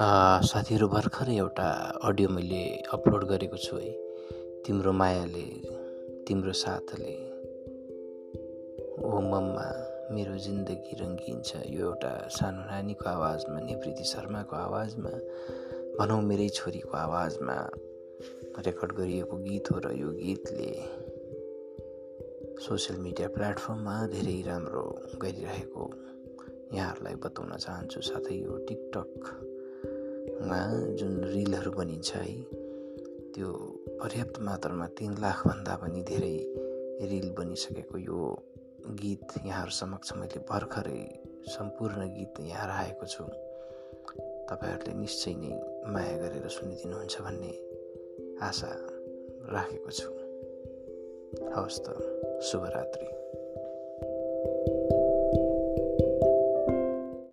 साथीहरू भर्खरै एउटा अडियो मैले अपलोड गरेको छु है। तिम्रो मायाले तिम्रो साथले ओ मम्मा मेरो जिन्दगी रङ्गिन्छ। यो एउटा सानो नानीको आवाजमा निवृत्ति शर्माको आवाजमा भनौँ मेरै छोरीको आवाजमा रेकर्ड गरिएको गीत हो र यो गीतले सोसियल मिडिया प्लेटफर्ममा धेरै राम्रो गरिरहेको यहाँहरूलाई बताउन चाहन्छु। साथै यो टिकटकमा जुन रिलहरू बनिन्छ है त्यो पर्याप्त मात्रामा तिन लाखभन्दा पनि धेरै रिल बनिसकेको यो गीत यहाँहरू समक्ष मैले भर्खरै सम्पूर्ण गीत यहाँ राखेको छु। तपाईँहरूले निश्चय नै माया गरेर सुनिदिनुहुन्छ भन्ने आशा राखेको छु। हवस् त शुभरात्रि।